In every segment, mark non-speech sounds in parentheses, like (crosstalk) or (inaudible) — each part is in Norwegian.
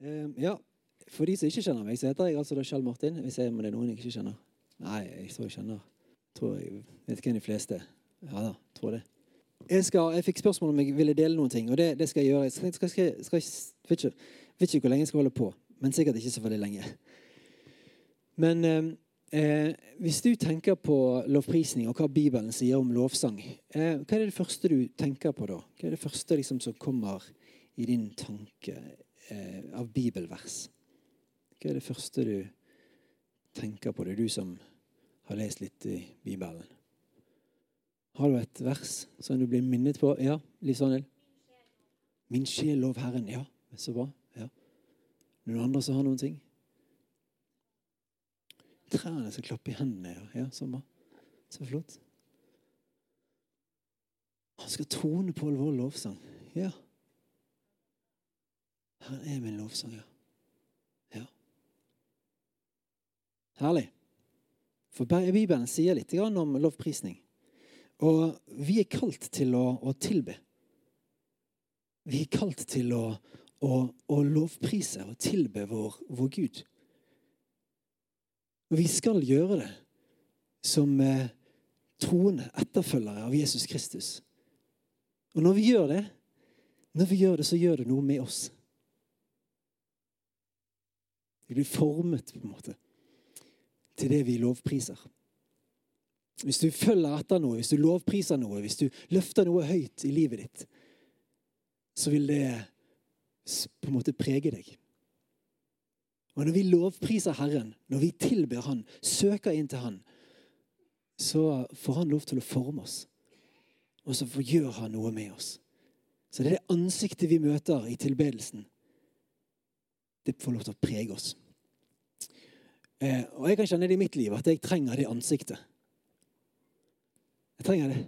Um, ja, For de som ikke kjenner meg, så heter jeg altså da Kjell Martin. Hvis jeg, men det er noen jeg ikke kjenner. Nei, jeg tror jeg kjenner. Tror jeg vet hvem de fleste Ja da, tror det. Jeg, jeg fikk spørsmål om jeg ville dele noen ting, og det, det skal jeg gjøre. Jeg skal, skal, skal, vet, ikke, vet ikke hvor lenge jeg skal holde på, men sikkert ikke så veldig lenge. Men eh, hvis du tenker på lovprisning og hva Bibelen sier om lovsang, eh, hva er det første du tenker på da? Hva er det første liksom, som kommer i din tanke av bibelvers? Hva er det første du tenker på? Det er du som har lest litt i Bibelen. Har du et vers som du blir minnet på? Ja, Liv Svanhild? Min sjel lov Herren. Ja, så bra. Ja. Noen andre som har noen ting? Trærne som klapper i hendene. Ja, ja så bra. Så flott. Han skal trone på vår lovsang. Ja. Herren er min lovsanger. ja. Herlig. For Bibelen sier litt om lovprisning. Og vi er kalt til å, å tilbe. Vi er kalt til å, å, å lovprise og tilbe vår, vår, Gud. Og vi skal gjøre det som eh, troende etterfølgere av Jesus Kristus. Og når vi gjør det, når vi gjør det, så gjør det noe med oss. Vi blir formet på en måte til det vi lovpriser. Hvis du følger etter noe, hvis du lovpriser noe, hvis du løfter noe høyt i livet ditt, så vil det på en måte prege deg. Og når vi lovpriser Herren, når vi tilber Han, søker inn til Han, så får Han lov til å forme oss. Og så gjør Han noe med oss. Så det er det ansiktet vi møter i tilbedelsen. Det får lov til å prege oss. Eh, og jeg kan kjenne det i mitt liv at jeg trenger det ansiktet. Jeg trenger det.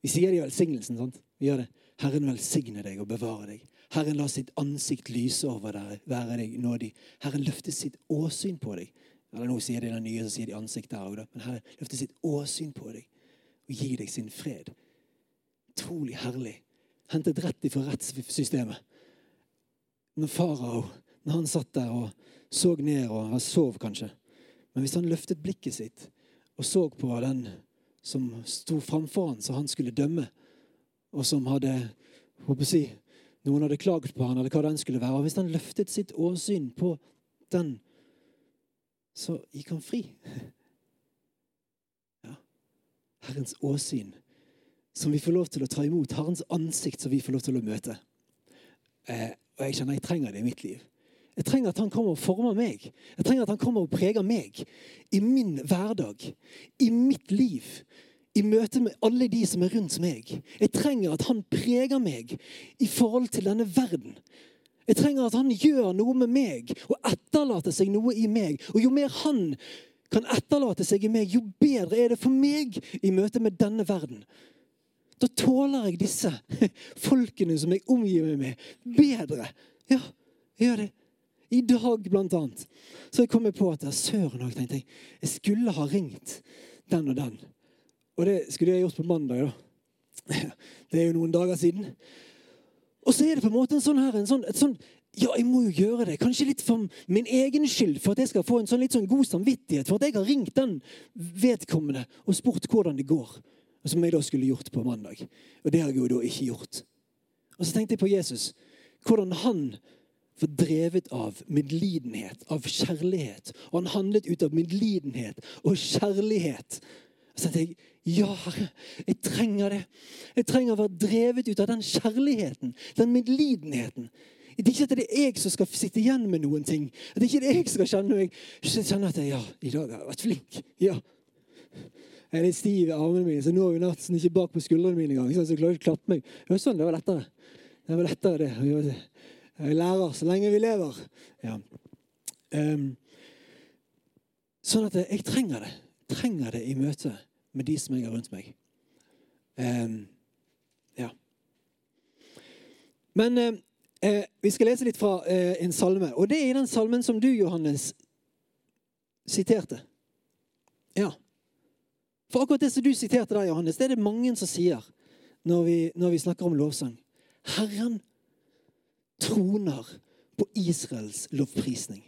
Vi sier det i velsignelsen. sant? Vi gjør det. Herren velsigne deg og bevare deg. Herren la sitt ansikt lyse over deg, være deg nådig. Herren løfte sitt åsyn på deg. Eller nå sier de den nye, så sier de ansikt der òg, men Herren løfte sitt åsyn på deg og gi deg sin fred. Utrolig herlig. Hentet rett ifra rettssystemet. Når farao, når han satt der og så ned og han sov kanskje. Men hvis han løftet blikket sitt og så på den som sto framfor han, så han skulle dømme, og som hadde håper si, Noen hadde klaget på han, eller hva den skulle være. Og hvis han løftet sitt åsyn på den, så gikk han fri. (laughs) Ja. Herrens åsyn, som vi får lov til å ta imot. Herrens ansikt, som vi får lov til å møte. Eh, og jeg kjenner jeg trenger det i mitt liv. Jeg trenger at han kommer og former meg. Jeg trenger at han kommer og preger meg i min hverdag, i mitt liv. I møte med alle de som er rundt meg. Jeg trenger at han preger meg i forhold til denne verden. Jeg trenger at han gjør noe med meg og etterlater seg noe i meg. Og jo mer han kan etterlate seg i meg, jo bedre er det for meg i møte med denne verden. Da tåler jeg disse (laughs) folkene som jeg omgir meg med, bedre. Ja, jeg gjør det. I dag, blant annet, så jeg kom på at søren òg, tenkte jeg. Jeg skulle ha ringt den og den. Og det skulle jeg gjort på mandag, da. (laughs) Det er jo noen dager siden. Og så er det på en måte en sånn her, en sånn, et sånn ja, jeg må jo gjøre det. Kanskje litt for min egen skyld, for at jeg skal få en sånn litt sånn god samvittighet. For at jeg har ringt den vedkommende og spurt hvordan det går. Som jeg da skulle gjort på mandag. Og det har jeg jo da ikke gjort. Og så tenkte jeg på Jesus. Hvordan han var drevet av medlidenhet, av kjærlighet. Og han handlet ut av medlidenhet og kjærlighet. Så tenkte jeg ja, Herre, jeg trenger det. Jeg trenger å være drevet ut av den kjærligheten, den medlidenheten. Det er ikke at det er jeg som skal sitte igjen med noen ting. Det er ikke det jeg skal kjenne jeg kjenner at jeg, ja, i dag har jeg vært flink. Ja. Jeg er litt stiv i armene mine, så nå er natsen ikke bak på skuldrene mine engang. Så jeg klarer ikke å klappe meg. Det var sånn, det var lettere. Det var lettere det. Jeg lærer så lenge vi lever. Ja. Um, sånn at jeg trenger det. Trenger det i møte med de som jeg har rundt meg. Um, ja. Men uh, uh, vi skal lese litt fra uh, en salme. Og det er i den salmen som du, Johannes, siterte. Ja. For akkurat det som du siterte der, Johannes, det er det mange som sier når vi, når vi snakker om lovsang. Herren troner på Israels lovprisning.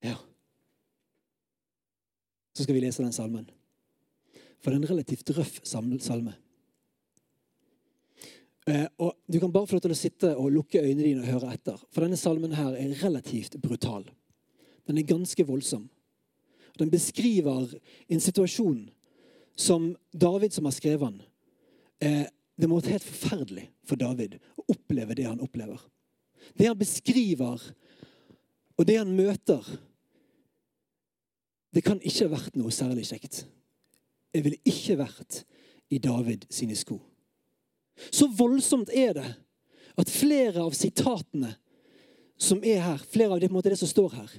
Ja. Så skal vi lese den salmen. For det er en relativt røff salme. Eh, og Du kan bare få lov til å sitte og lukke øynene dine og høre etter. For denne salmen her er relativt brutal. Den er ganske voldsom. Den beskriver en situasjon som David, som har skrevet den eh, Det må være helt forferdelig for David å oppleve det han opplever. Det han beskriver, og det han møter, det kan ikke ha vært noe særlig kjekt. Jeg ville ikke vært i David sine sko. Så voldsomt er det at flere av sitatene som er her, flere av det, det som står her,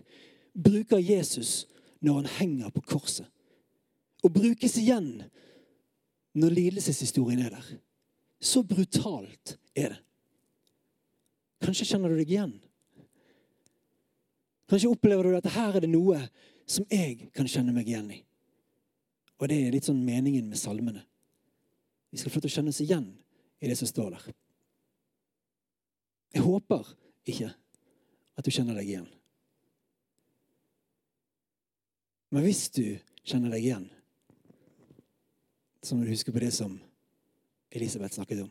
bruker Jesus når han henger på korset. Og brukes igjen når lidelseshistorien er der. Så brutalt er det. Kanskje kjenner du deg igjen. Kanskje opplever du at her er det noe som jeg kan kjenne meg igjen i. Og det er litt sånn meningen med salmene. Vi skal få til å kjenne oss igjen i det som står der. Jeg håper ikke at du kjenner deg igjen. Men hvis du kjenner deg igjen, så må du huske på det som Elisabeth snakket om.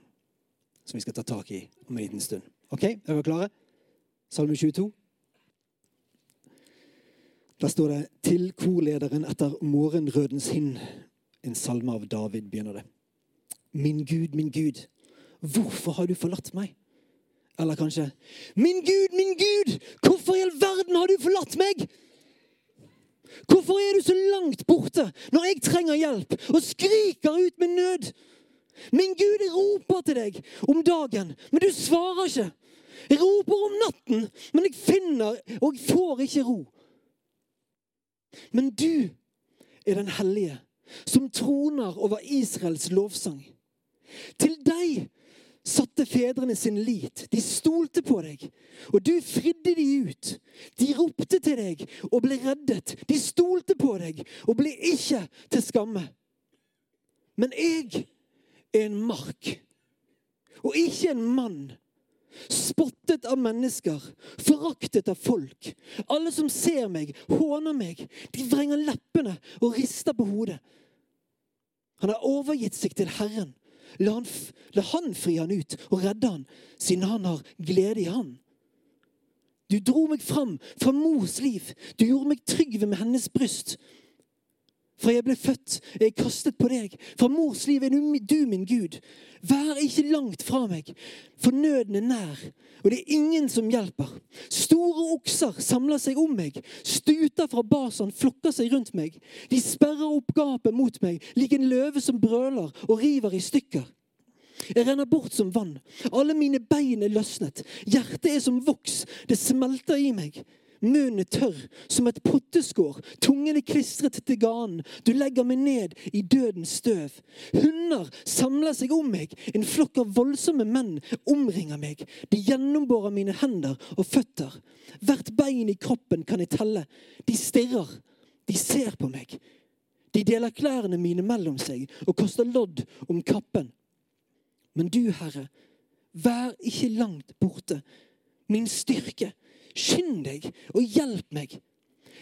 Som vi skal ta tak i om en liten stund. Ok, er vi klare? Salme 22. Da står det 'Til korlederen etter morgenrødens hind'. En salme av David begynner det. Min Gud, min Gud, hvorfor har du forlatt meg? Eller kanskje Min Gud, min Gud, hvorfor i all verden har du forlatt meg? Hvorfor er du så langt borte når jeg trenger hjelp og skriker ut med nød? Min Gud, jeg roper til deg om dagen, men du svarer ikke. Jeg roper om natten, men jeg finner og jeg får ikke ro. Men du er den hellige som troner over Israels lovsang. Til deg satte fedrene sin lit. De stolte på deg, og du fridde de ut. De ropte til deg og ble reddet. De stolte på deg og ble ikke til skamme. Men jeg en mark og ikke en mann. Spottet av mennesker, foraktet av folk. Alle som ser meg, håner meg. De vrenger leppene og rister på hodet. Han har overgitt seg til Herren La han, la han fri han ut og redde han, siden han har glede i han. Du dro meg fram fra mors liv. Du gjorde meg trygg ved med hennes bryst. Fra jeg ble født, er jeg kastet på deg. Fra mors liv er du min Gud. Vær ikke langt fra meg, for nøden er nær, og det er ingen som hjelper. Store okser samler seg om meg, stuter fra basen flokker seg rundt meg. De sperrer opp gapet mot meg, lik en løve som brøler og river i stykker. Jeg renner bort som vann. Alle mine bein er løsnet. Hjertet er som voks. Det smelter i meg. Munnen tørr som et potteskår. Tungen er klistret til ganen. Du legger meg ned i dødens støv. Hunder samler seg om meg. En flokk av voldsomme menn omringer meg. De gjennomborer mine hender og føtter. Hvert bein i kroppen kan jeg telle. De stirrer. De ser på meg. De deler klærne mine mellom seg og kaster lodd om kappen. Men du, Herre, vær ikke langt borte. Min styrke Skynd deg og hjelp meg.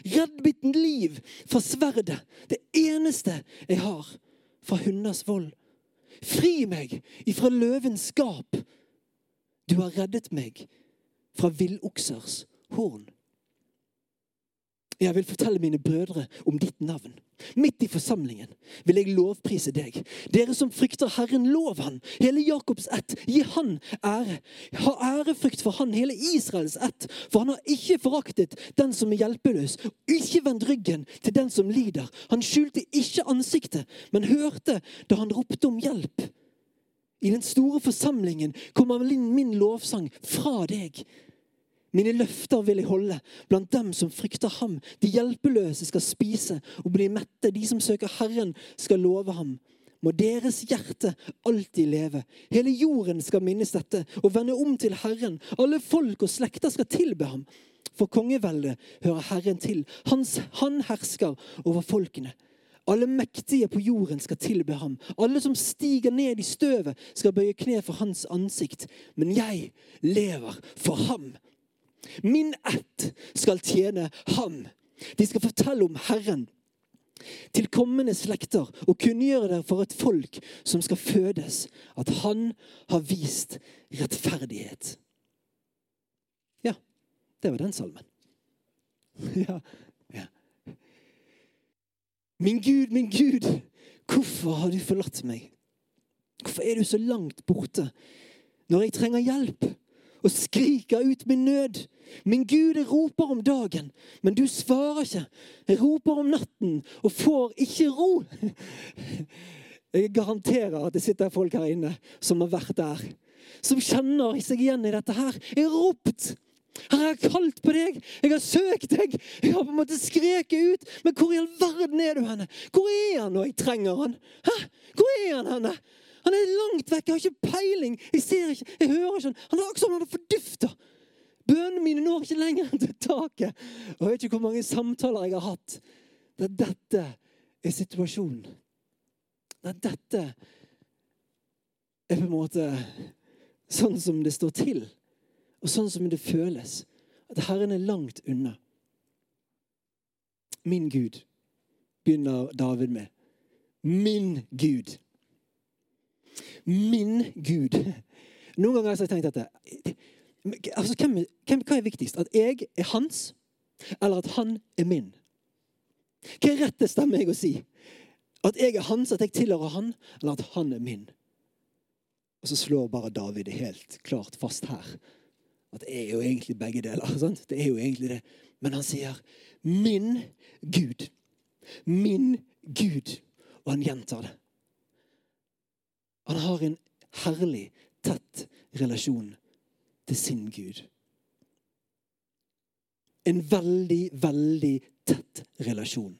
Redd mitt liv fra sverdet, det eneste jeg har, fra hunders vold. Fri meg ifra løvens gap. Du har reddet meg fra villoksers horn. Jeg vil fortelle mine brødre om ditt navn. Midt i forsamlingen vil jeg lovprise deg. Dere som frykter Herren, lov han. Hele Jakobs ett, gi han ære. Ha ærefrykt for han, hele Israels ett. For han har ikke foraktet den som er hjelpeløs, ikke vendt ryggen til den som lider. Han skjulte ikke ansiktet, men hørte da han ropte om hjelp. I den store forsamlingen kommer min lovsang fra deg. Mine løfter vil jeg holde blant dem som frykter ham. De hjelpeløse skal spise og bli mette. De som søker Herren, skal love ham. Må deres hjerte alltid leve. Hele jorden skal minnes dette og vende om til Herren. Alle folk og slekter skal tilbe ham. For kongeveldet hører Herren til. Hans, han hersker over folkene. Alle mektige på jorden skal tilbe ham. Alle som stiger ned i støvet, skal bøye kne for hans ansikt. Men jeg lever for ham. Min ett skal tjene ham. De skal fortelle om Herren til kommende slekter og kunngjøre det for et folk som skal fødes, at han har vist rettferdighet. Ja, det var den salmen. (laughs) Ja, ja. Min Gud, min Gud, hvorfor har du forlatt meg? Hvorfor er du så langt borte når jeg trenger hjelp og skriker ut min nød? Min Gud, jeg roper om dagen, men du svarer ikke. Jeg roper om natten og får ikke ro. Jeg garanterer at det sitter folk her inne som har vært der. Som kjenner seg igjen i dette her. Jeg har ropt. Her har jeg kalt på deg. Jeg har søkt deg. Jeg har på en måte skreket ut. Men hvor i all verden er du henne? Hvor er han når jeg trenger han? Hæ? Hvor er han henne? Han er langt vekk. Jeg har ikke peiling. Jeg ser ikke. Jeg hører ikke. Han er akkurat som han har fordufta. Bønnene mine når ikke lenger enn til taket. Og jeg vet ikke hvor mange samtaler jeg har hatt der dette er situasjonen. Der dette er på en måte sånn som det står til, og sånn som det føles. At Herren er langt unna. Min Gud, begynner David med. Min Gud. Min Gud. Noen ganger har jeg tenkt dette altså, hvem, hvem, Hva er viktigst? At jeg er hans, eller at han er min? Hva er rett det stemmer jeg å si? At jeg er hans, at jeg tilhører han, eller at han er min? Og så slår bare David det helt klart fast her. At det er jo egentlig begge deler. Sant? Det er jo egentlig det. Men han sier 'min Gud'. Min Gud. Og han gjentar det. Han har en herlig, tett relasjon til sin Gud. En veldig, veldig tett relasjon.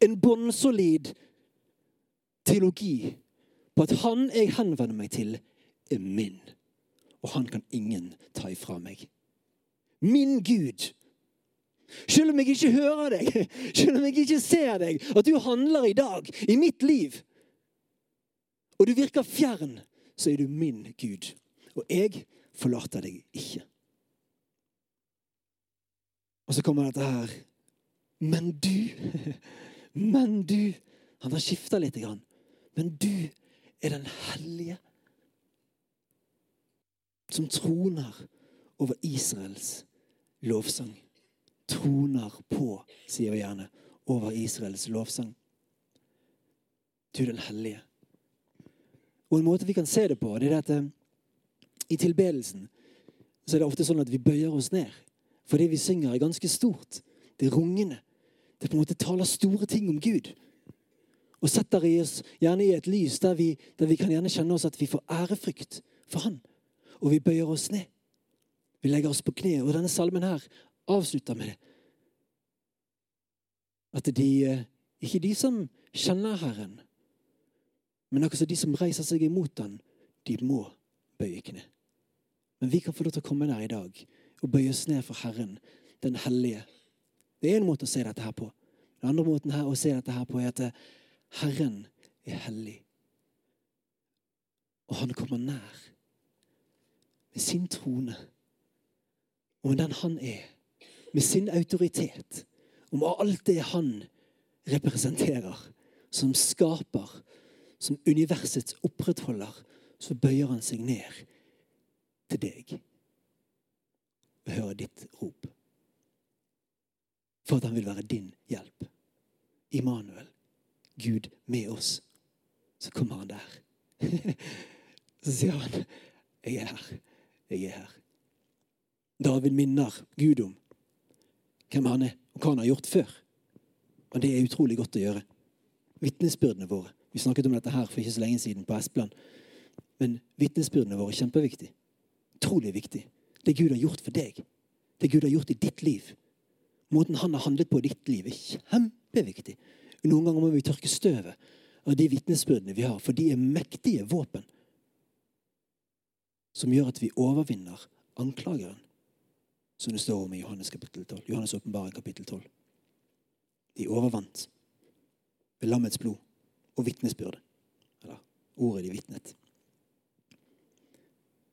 En bunnsolid teologi på at han jeg henvender meg til, er min. Og han kan ingen ta ifra meg. Min Gud. Selv om jeg ikke hører deg, (laughs) selv om jeg ikke ser deg, at du handler i dag, i mitt liv, og du virker fjern, så er du min Gud. Og jeg forlater deg ikke. Og så kommer dette her. Men du (laughs) Men du Han har skifta litt. Men du er den hellige som troner over Israels lovsang. Troner på, sier vi gjerne, over Israels lovsang. Du den hellige. Og en måte vi kan se det på, det er at eh, i tilbedelsen så er det ofte sånn at vi bøyer oss ned. For det vi synger, er ganske stort. Det er rungende. Det på en måte taler store ting om Gud. Og setter i oss gjerne i et lys der vi, der vi kan gjerne kjenne oss at vi får ærefrykt for Han. Og vi bøyer oss ned. Vi legger oss på kne. Og denne salmen her avslutter med det. At de, eh, ikke de som kjenner Herren, men også de som reiser seg imot den, de må bøye kne. Men vi kan få lov til å komme der i dag og bøye oss ned for Herren, den hellige. Det er en måte å se dette her på. Den andre måten å se dette her på er at Herren er hellig. Og han kommer nær med sin trone og med den han er, med sin autoritet, med alt det han representerer, som skaper, som universets opprettholder, så bøyer han seg ned til deg og hører ditt rop. For at han vil være din hjelp. Immanuel, Gud med oss. Så kommer han der. (laughs) Så sier han, 'Jeg er her. Jeg er her'. David minner Gud om hvem han er, og hva han har gjort før. Og det er utrolig godt å gjøre. Vitnesbyrdene våre. Vi snakket om dette her for ikke så lenge siden på Espeland. Men vitnesbyrdene våre er kjempeviktig. Utrolig viktig. Det Gud har gjort for deg. Det Gud har gjort i ditt liv. Måten han har handlet på i ditt liv, er kjempeviktig. Noen ganger må vi tørke støvet av de vitnesbyrdene vi har, for de er mektige våpen som gjør at vi overvinner anklageren, som det står om i Johannes kapittel 12. Johannes åpenbaring kapittel 12. De overvant. ved lammets blod og vitnesbyrdet. Eller ordet de vitnet.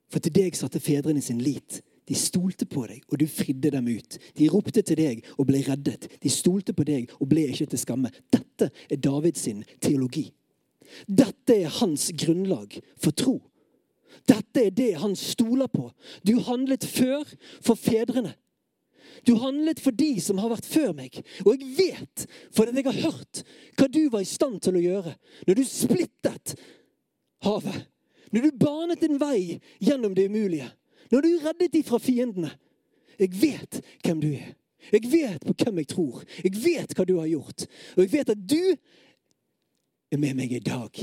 For til deg satte fedrene sin lit. De stolte på deg, og du fridde dem ut. De ropte til deg og ble reddet. De stolte på deg og ble ikke til skamme. Dette er Davids teologi. Dette er hans grunnlag for tro. Dette er det han stoler på. Du handlet før for fedrene. Du handlet for de som har vært før meg. Og jeg vet, for jeg har hørt, hva du var i stand til å gjøre når du splittet havet. Når du banet en vei gjennom det umulige. Når du reddet de fra fiendene. Jeg vet hvem du er. Jeg vet på hvem jeg tror. Jeg vet hva du har gjort. Og jeg vet at du er med meg i dag.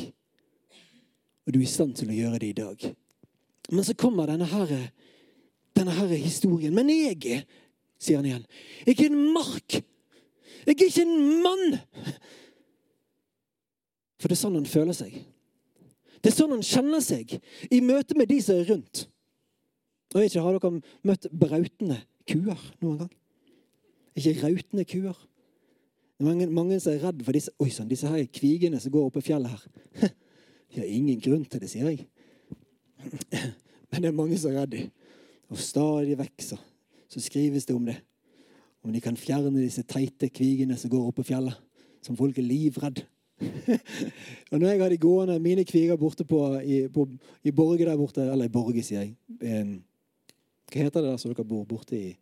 Og du er i stand til å gjøre det i dag. Men så kommer denne her, denne her historien. Men jeg er sier han igjen. Jeg er en mark. Jeg er ikke en mann. For det er sånn han føler seg. Det er sånn han kjenner seg i møte med de som er rundt. Og jeg vet ikke, Har dere møtt brautende kuer noen gang? Ikke rautende kuer. Mange, mange som er redd for disse oi, sånn, disse her kvigene som går oppe i fjellet her. (laughs) De har ingen grunn til det, sier jeg. (laughs) Men det er mange som er redd dem. Og stadig vekk så så skrives det om det. Om de kan fjerne disse teite kvigene som går opp på fjellet. Som folk er livredd. (laughs) og når jeg har de gående, mine kviger borte på, i, på, i Borge der borte Eller i Borge, sier jeg. Um, hva heter det der som dere bor borte i?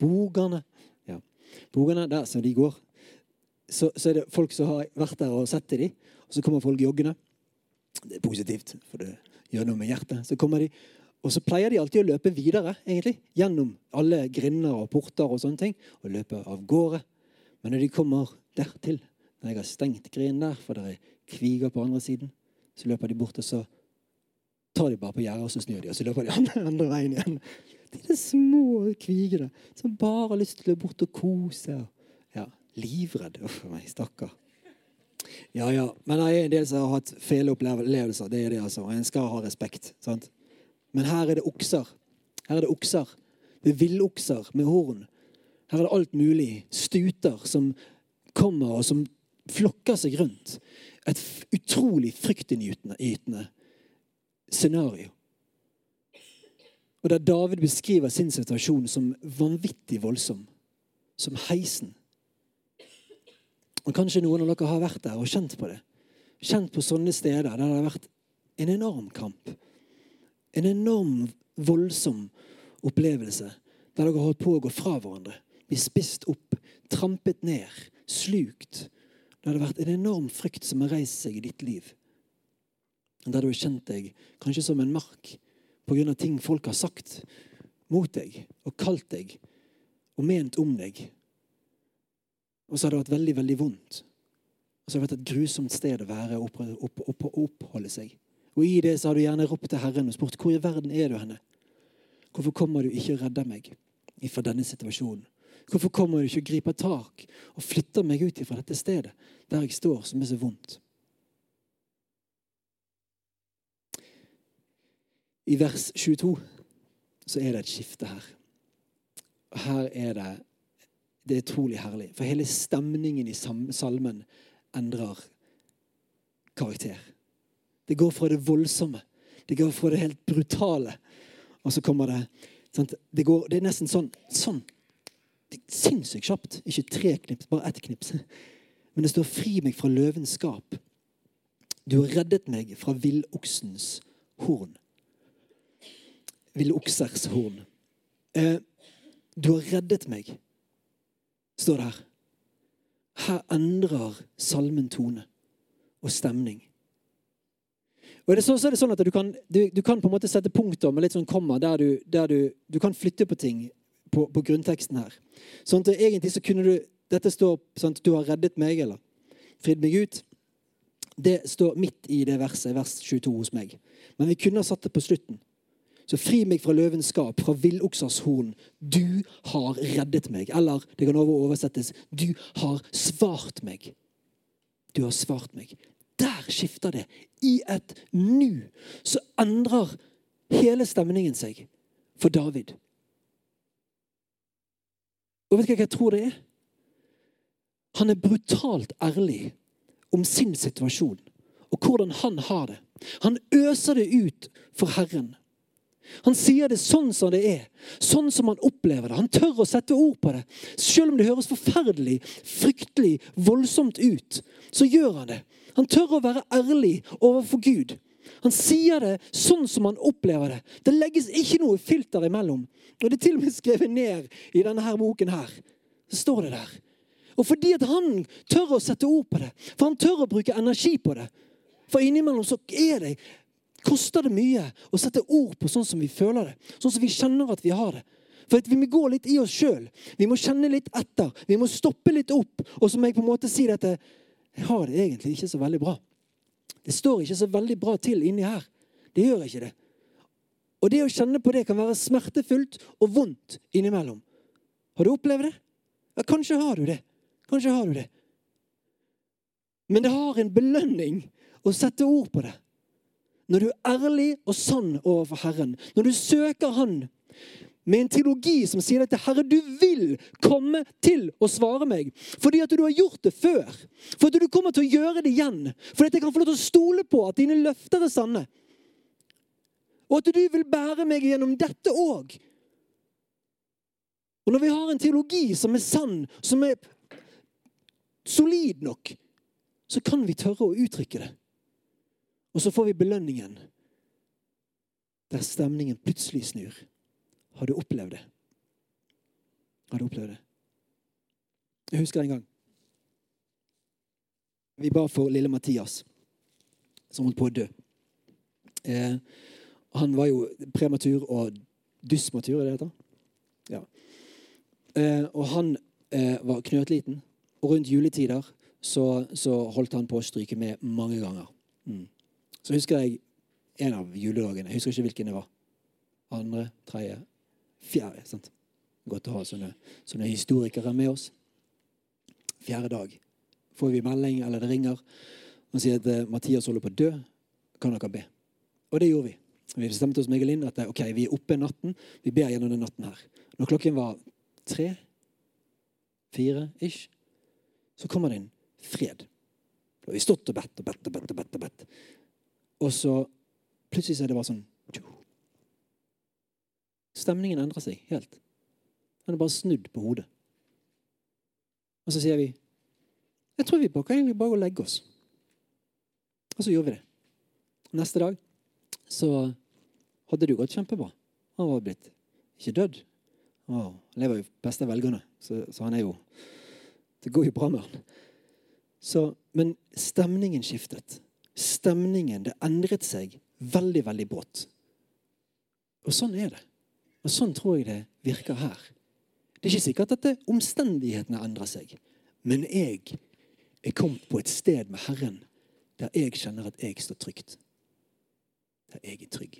Bogane. Ja. Bogane, der som de går. Så, så, er det folk som har vært der og sett til dem. Og så kommer folk joggende. Det er positivt, for det gjør noe med hjertet. Så kommer de, og så pleier de alltid å løpe videre egentlig, gjennom alle grinder og porter og sånne ting, og løpe av gårde. Men når de kommer dertil, når jeg har stengt grinden der, for det er kviger på andre siden, så løper de bort, og så tar de bare på gjerdet, og så snur de, og så løper de (laughs) andre, veien igjen. De der små kvigene som bare har lyst til å løpe bort og kose. Ja, livredd. (laughs) Uff a meg, stakkar. Ja, ja. Men det er en del som har hatt fele opplevelser. Det er det, altså. Og en skal ha respekt. sant? Men her er det okser. Her er det okser. Det er villokser med horn. Her er det alt mulig. Stuter som kommer, og som flokker seg rundt. Et utrolig fryktinngytende scenario. Og der David beskriver sin situasjon som vanvittig voldsom. Som heisen. Og Kanskje noen av dere har vært der og kjent på det. Kjent på sånne steder der det har vært en enorm kamp. En enorm, voldsom opplevelse der dere har holdt på å gå fra hverandre. Bli spist opp, trampet ned, slukt. Det hadde vært en enorm frykt som har reist seg i ditt liv. Der du har kjent deg kanskje som en mark pga. ting folk har sagt mot deg og kalt deg og ment om deg. Og så har det vært veldig, veldig vondt. Og så har det vært et grusomt sted å være og oppholde seg. Og i det så har du gjerne ropt til Herren og spurt hvor i verden er du henne? Hvorfor kommer du ikke og redder meg ifra denne situasjonen? Hvorfor kommer du ikke og griper tak og flytter meg ut fra dette stedet der jeg står, som er så vondt? I vers 22 så er det et skifte her. Og Her er det Det er utrolig herlig. For hele stemningen i salmen endrer karakter. Det går fra det voldsomme. Det går fra det helt brutale. Og så kommer det det, går, det, er nesten sånn, sånn. Sinnssykt kjapt. Ikke tre knips, bare ett knips. Men det står 'fri meg fra løvens skap'. Du har reddet meg fra villoksens horn. Villoksers horn. Eh, du har reddet meg, står det her. Her endrer salmen tone og stemning. Og så, så er det sånn at du kan, du, du kan, på en måte sette punkter med litt sånn komma der du, der du, du kan flytte på ting på, på, grunnteksten her. Sånn at egentlig så kunne du Dette står sånn at du har reddet meg, eller fridd meg ut. Det står midt i det verset, vers 22 hos meg. Men vi kunne ha satt det på slutten. Så fri meg fra løvens skap, fra villoksers horn. Du har reddet meg. Eller det kan oversettes du har svart meg. Du har svart meg. Der skifter det. I et nu så endrer hele stemningen seg for David. Og vet du hva jeg tror det er? Han er brutalt ærlig om sin situasjon og hvordan han har det. Han øser det ut for Herren. Han sier det sånn som det er, sånn som han opplever det. Han tør å sette ord på det. Selv om det høres forferdelig, fryktelig, voldsomt ut, så gjør han det. Han tør å være ærlig overfor Gud. Han sier det sånn som han opplever det. Det legges ikke noe filter imellom. Og det er til og med skrevet ned i denne her boken her. Så står det der. Og fordi at han tør å sette ord på det, for han tør å bruke energi på det For innimellom så er det koster det mye å sette ord på sånn som vi føler det. Sånn som vi kjenner at vi har det. For vi må gå litt i oss sjøl. Vi må kjenne litt etter. Vi må stoppe litt opp. Og så må jeg på en måte si dette Jeg har det egentlig ikke så veldig bra. Det står ikke så veldig bra til inni her. Det gjør ikke det. Og det å kjenne på det kan være smertefullt og vondt innimellom. Har du opplevd det? Ja, kanskje har du det. Kanskje har du det. Men det har en belønning å sette ord på det. Når du er ærlig og sann overfor Herren, når du søker Han med en teologi som sier at Herre, du vil komme til å svare meg fordi at du har gjort det før. Fordi at du kommer til å gjøre det igjen. Fordi at jeg kan få lov til å stole på at dine løfter er sanne. Og at du vil bære meg gjennom dette òg. Og når vi har en teologi som er sann, som er solid nok, så kan vi tørre å uttrykke det. Og så får vi belønningen der stemningen plutselig snur. Har du opplevd det? Har du opplevd det? Jeg husker en gang vi ba for lille Mathias, som holdt på å dø. Eh, han var jo prematur og dysmatur, er det det heter? Ja. Eh, og han eh, var knøttliten. Og rundt juletider så, så, holdt han på å stryke med mange ganger. Mm. Så husker jeg en av juledagene. Jeg husker ikke hvilken det var. Andre, tredje, fjerde. sant? Godt å ha sånne, sånne historikere med oss. Fjerde dag får vi melding, eller det ringer, og sier at uh, Mathias holder på å dø. Kan dere be? Og det gjorde vi. Vi bestemte oss med og at ok, vi er oppe natten. Vi ber gjennom den natten her. Når klokken var tre, fire ish, så kommer det en fred. Da har vi stått og bedt og bedt og bedt. Og bedt og bedt. Og så plutselig så er det bare sånn Stemningen endrer seg helt. Den er bare snudd på hodet. Og så sier vi jeg tror vi kan egentlig bare og legge oss. Og så gjorde vi det. Neste dag så hadde det jo gått kjempebra. Han var blitt ikke dødd. Han lever jo beste velgerne, så, så, han er jo Det går jo bra med han. Så, men stemningen skiftet. Stemningen, det endret seg veldig, veldig brått. Og sånn er det. Og sånn tror jeg det virker her. Det er ikke sikkert at omstendighetene endrer seg, men jeg er kommet på et sted med Herren der jeg kjenner at jeg står trygt. Der jeg er trygg.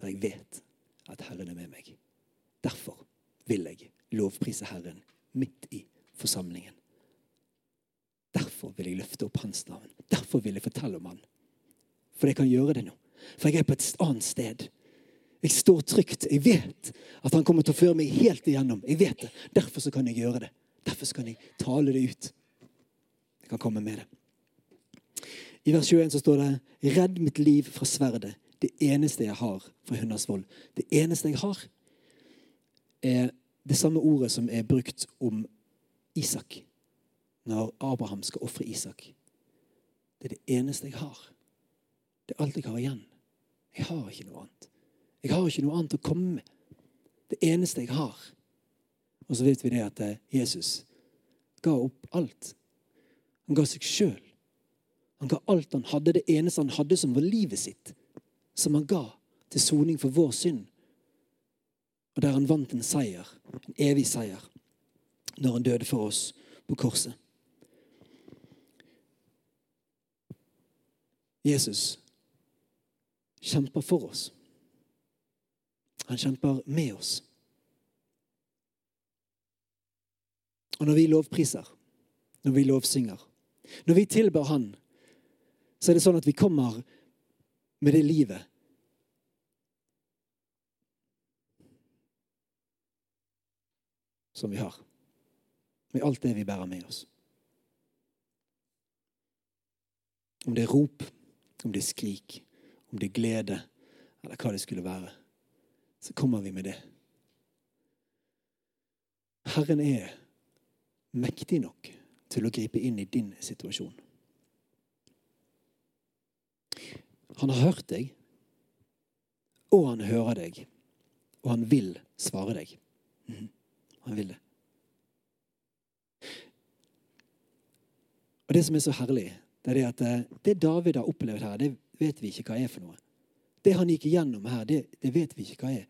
Der jeg vet at Herren er med meg. Derfor vil jeg lovprise Herren midt i forsamlingen. Derfor vil jeg løfte opp hans navn. Derfor vil jeg fortelle om han. For jeg kan gjøre det nå. For jeg er på et annet sted. Jeg står trygt. Jeg vet at han kommer til å føre meg helt igjennom. Jeg vet det. Derfor så kan jeg gjøre det. Derfor så kan jeg tale det ut Jeg kan komme med det. I vers 21 så står det 'Redd mitt liv fra sverdet'. Det eneste jeg har fra hunders vold. Det eneste jeg har, er det samme ordet som er brukt om Isak. Når Abraham skal ofre Isak. Det er det eneste jeg har. Det er alt jeg har igjen. Jeg har ikke noe annet. Jeg har ikke noe annet å komme med. Det eneste jeg har. Og så vet vi det at eh, Jesus ga opp alt han ga seg sjøl. Han ga alt han hadde, det eneste han hadde, som var livet sitt. Som han ga til soning for vår synd. Og der han vant en seier, en evig seier, når han døde for oss på korset. Jesus kjemper for oss. Han kjemper med oss. Og når vi lovpriser, når vi lovsynger, når vi tilber Han, så er det sånn at vi kommer med det livet som vi har. Med alt det vi bærer med oss. Om det er rop, om det er skrik, om det er glede, eller hva det skulle være, så kommer vi med det. Herren er mektig nok til å gripe inn i din situasjon. Han har hørt deg, og han hører deg, og han vil svare deg. Mhm. Han vil det. Og Det som er så herlig, det er det at eh, det David har opplevd her, det vet vi ikke hva er for noe. Det han gikk igjennom her, det, det vet vi ikke hva er.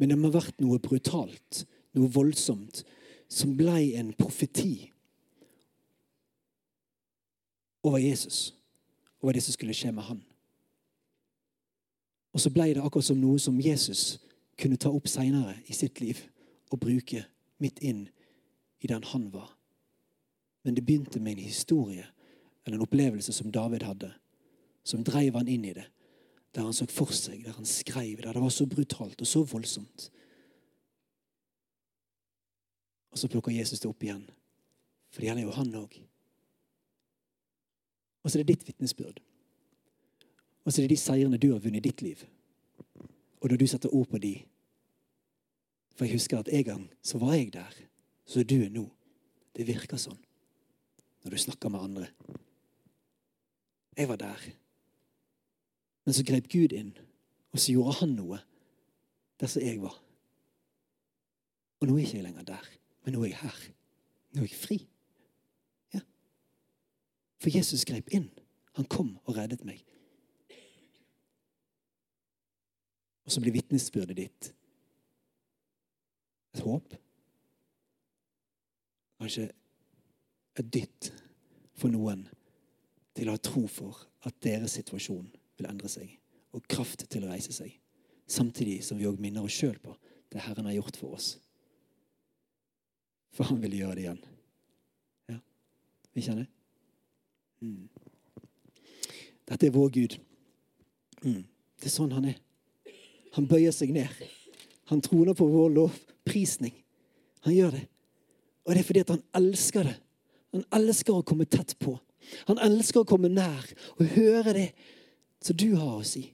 Men det må ha vært noe brutalt, noe voldsomt, som blei en profeti over Jesus. Over det som skulle skje med han. Og så blei det akkurat som noe som Jesus kunne ta opp seinere i sitt liv og bruke midt inn i den han var. Men det begynte med en historie eller en opplevelse som David hadde, som dreiv han inn i det. Der han så for seg, der han skrev, der det var så brutalt og så voldsomt. Og så plukker Jesus det opp igjen. For det gjelder jo han òg. Og så er det ditt vitnesbyrd. Og så er det de seirene du har vunnet i ditt liv. Og når du setter ord på de For jeg husker at en gang så var jeg der, så du er nå. Det virker sånn når du snakker med andre. Jeg var der. Men så grep Gud inn, og så gjorde han noe der som jeg var. Og nå er jeg ikke lenger der, men nå er jeg her. Nå er jeg fri. Ja. For Jesus grep inn. Han kom og reddet meg. Og så blir vitnesbyrdet ditt et håp. Kanskje et dytt for noen til å ha tro for at deres situasjon vil endre seg, og kraft til å reise seg. Samtidig som vi òg minner oss sjøl på det Herren har gjort for oss. For han vil gjøre det igjen. Ja, vi kjenner? Mm. Dette er vår Gud. Mm. Det er sånn han er. Han bøyer seg ned. Han troner på vår lovprisning. Han gjør det. Og det er fordi at han elsker det. Han elsker å komme tett på. Han elsker å komme nær og høre det som du har å si.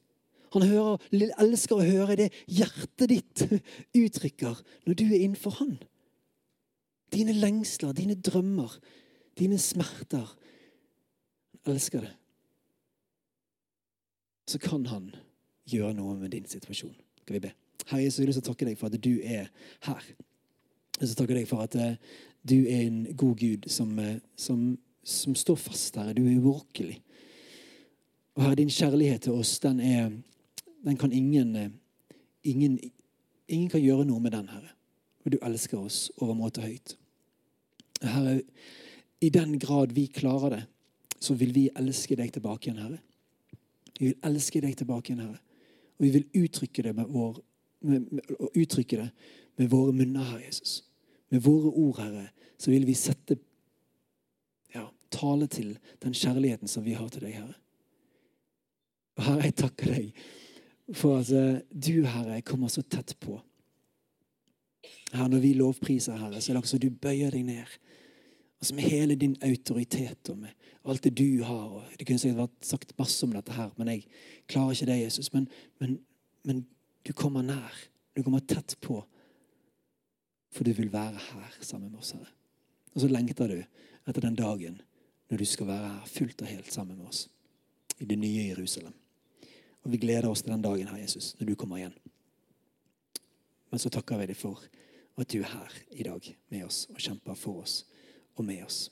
Han hører, elsker å høre det hjertet ditt (laughs) uttrykker når du er innenfor han. Dine lengsler, dine drømmer, dine smerter. Han elsker det. Så kan han gjøre noe med din situasjon. Skal vi be? Herre Jesus, jeg å takke deg for at du er her. Jeg vil takke deg for at eh, du er en god Gud som, eh, som, som står fast, Herre. Du er urokkelig. Og Herre, din kjærlighet til oss, den er Den kan ingen, eh, ingen Ingen kan gjøre noe med den, Herre. Og du elsker oss overmåte høyt. Herre, i den grad vi klarer det, så vil vi elske deg tilbake igjen, Herre. Vi vil elske deg tilbake igjen, Herre. Og vi vil uttrykke det med, vår, med, med, uttrykke det med våre munner, Herre Jesus. Med våre ord, Herre, så vil vi sette tale til den kjærligheten som vi har til deg, Herre. Og Herre, jeg takker deg for at eh, du, Herre, kommer så tett på. Herre, når vi lovpriser, Herre, så er det også du bøyer deg ned. Altså Med hele din autoritet og med alt det du har. og Det kunne sikkert vært sagt masse om dette, her, men jeg klarer ikke det, Jesus. Men, men, men du kommer nær. Du kommer tett på. For du vil være her sammen med oss, Herre. Og så lengter du etter den dagen når du skal være her fullt og helt sammen med oss i det nye Jerusalem. Og vi gleder oss til den dagen, her, Jesus, når du kommer igjen. Men så takker vi deg for at du er her i dag med oss og kjemper for oss og med oss.